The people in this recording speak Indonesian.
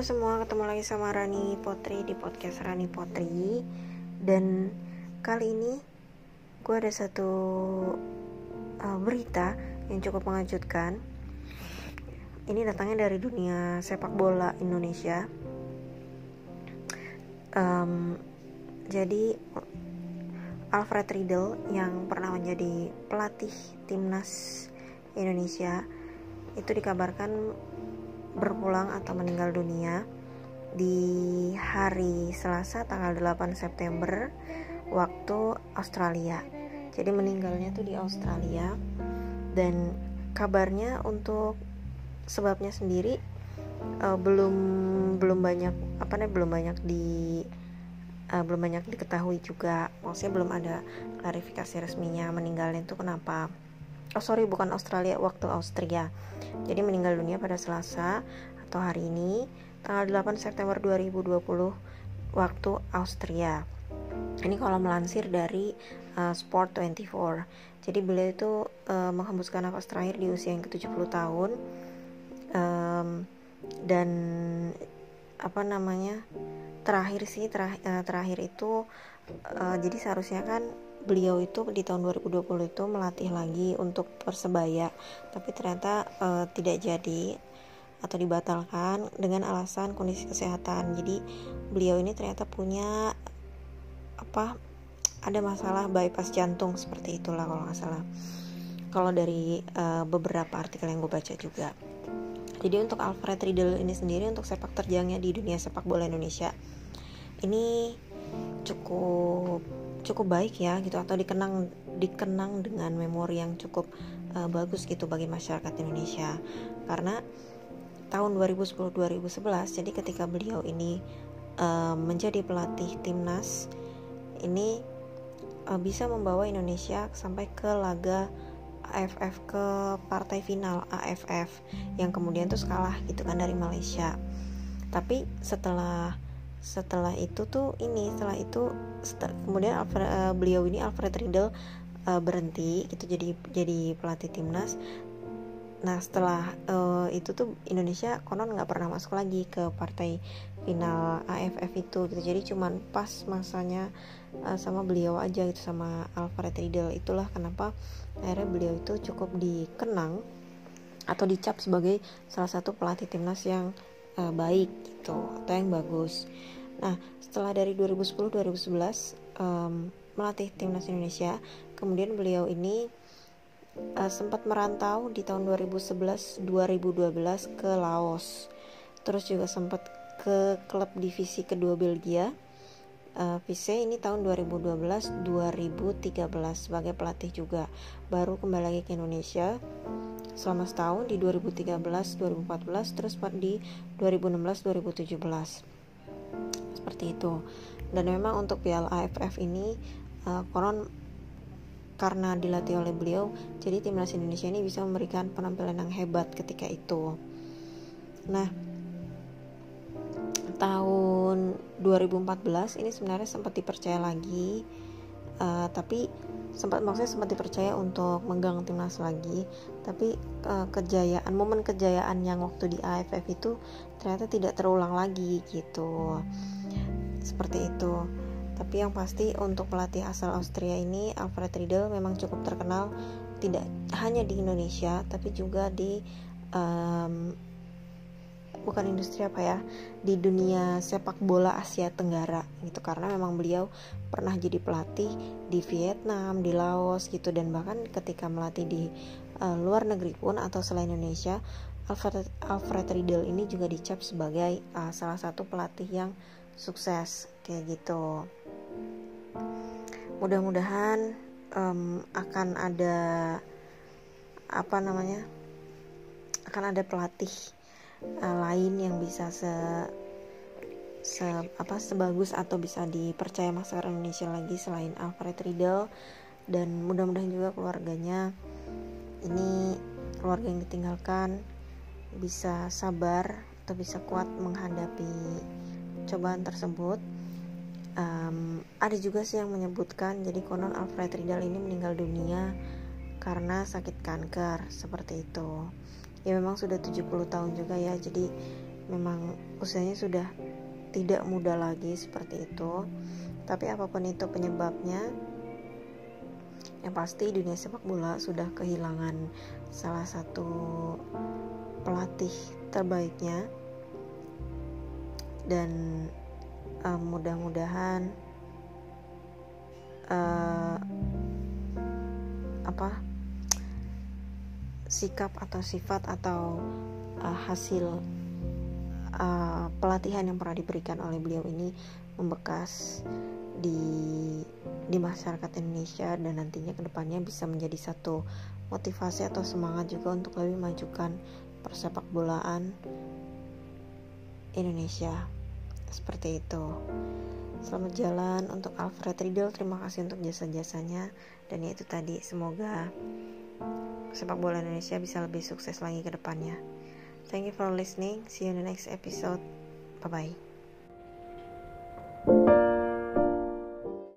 Semua, ketemu lagi sama Rani Potri di podcast Rani Potri. Dan kali ini gue ada satu uh, berita yang cukup mengejutkan. Ini datangnya dari dunia sepak bola Indonesia. Um, Jadi Alfred Riedel yang pernah menjadi pelatih timnas Indonesia itu dikabarkan berpulang atau meninggal dunia di hari Selasa tanggal 8 September waktu Australia. Jadi meninggalnya tuh di Australia dan kabarnya untuk sebabnya sendiri uh, belum belum banyak apa nih belum banyak di uh, belum banyak diketahui juga. Maksudnya belum ada klarifikasi resminya meninggalnya itu kenapa. Oh sorry bukan Australia waktu Austria jadi meninggal dunia pada Selasa atau hari ini tanggal 8 September 2020 waktu Austria. Ini kalau melansir dari uh, Sport 24. Jadi beliau itu uh, menghembuskan nafas terakhir di usia yang ke-70 tahun. Um, dan apa namanya? Terakhir sih terakhir, uh, terakhir itu uh, jadi seharusnya kan beliau itu di tahun 2020 itu melatih lagi untuk persebaya tapi ternyata uh, tidak jadi atau dibatalkan dengan alasan kondisi kesehatan. Jadi beliau ini ternyata punya apa ada masalah bypass jantung seperti itulah kalau nggak salah. Kalau dari uh, beberapa artikel yang gue baca juga. Jadi untuk Alfred Riedel ini sendiri untuk sepak terjangnya di dunia sepak bola Indonesia ini cukup cukup baik ya gitu atau dikenang dikenang dengan memori yang cukup uh, bagus gitu bagi masyarakat Indonesia. Karena tahun 2010-2011 jadi ketika beliau ini uh, menjadi pelatih timnas ini uh, bisa membawa Indonesia sampai ke laga AFF ke partai final AFF yang kemudian tuh kalah gitu kan dari Malaysia. Tapi setelah setelah itu tuh ini setelah itu setelah, kemudian Alfred, uh, beliau ini Alfred Riedel uh, berhenti gitu jadi jadi pelatih timnas. Nah setelah uh, itu tuh Indonesia konon nggak pernah masuk lagi ke partai final AFF itu gitu. Jadi cuman pas masanya uh, sama beliau aja gitu sama Alfred Riedel itulah kenapa akhirnya beliau itu cukup dikenang atau dicap sebagai salah satu pelatih timnas yang uh, baik gitu atau yang bagus. Nah setelah dari 2010-2011 um, melatih timnas Indonesia, kemudian beliau ini uh, sempat merantau di tahun 2011-2012 ke Laos, terus juga sempat ke klub divisi kedua Belgia. Uh, Vise ini tahun 2012-2013 sebagai pelatih juga baru kembali lagi ke Indonesia selama setahun di 2013-2014 terus di 2016-2017 seperti itu. Dan memang untuk Piala AFF ini uh, konon karena dilatih oleh beliau jadi timnas Indonesia ini bisa memberikan penampilan yang hebat ketika itu. Nah tahun 2014 ini sebenarnya sempat dipercaya lagi uh, tapi sempat maksudnya sempat dipercaya untuk megang timnas lagi. Tapi uh, kejayaan momen kejayaan yang waktu di AFF itu ternyata tidak terulang lagi gitu. Seperti itu. Tapi yang pasti untuk pelatih asal Austria ini Alfred Riedel memang cukup terkenal tidak hanya di Indonesia tapi juga di um, bukan industri apa ya di dunia sepak bola Asia Tenggara gitu karena memang beliau pernah jadi pelatih di Vietnam, di Laos gitu dan bahkan ketika melatih di uh, luar negeri pun atau selain Indonesia Alfred Alfred Riedel ini juga dicap sebagai uh, salah satu pelatih yang sukses kayak gitu. Mudah-mudahan um, akan ada apa namanya akan ada pelatih uh, lain yang bisa se se apa sebagus atau bisa dipercaya masyarakat Indonesia lagi selain Alfred Riedel dan mudah-mudahan juga keluarganya. Ini keluarga yang ditinggalkan bisa sabar atau bisa kuat menghadapi cobaan tersebut. Um, ada juga sih yang menyebutkan jadi konon Alfred Riedel ini meninggal dunia karena sakit kanker seperti itu ya memang sudah 70 tahun juga ya jadi memang usianya sudah tidak muda lagi seperti itu. Tapi apa pun itu penyebabnya yang pasti dunia sepak bola sudah kehilangan salah satu pelatih terbaiknya. Dan uh, mudah-mudahan uh, apa sikap atau sifat atau uh, hasil uh, pelatihan yang pernah diberikan oleh beliau ini membekas di di masyarakat Indonesia dan nantinya ke depannya bisa menjadi satu motivasi atau semangat juga untuk lebih majukan persepak bolaan Indonesia. Seperti itu. Selamat jalan untuk Alfred Riedel. Terima kasih untuk jasa-jasanya. Dan itu tadi semoga sepak bola Indonesia bisa lebih sukses lagi ke depannya. Thank you for listening. See you in the next episode. Bye bye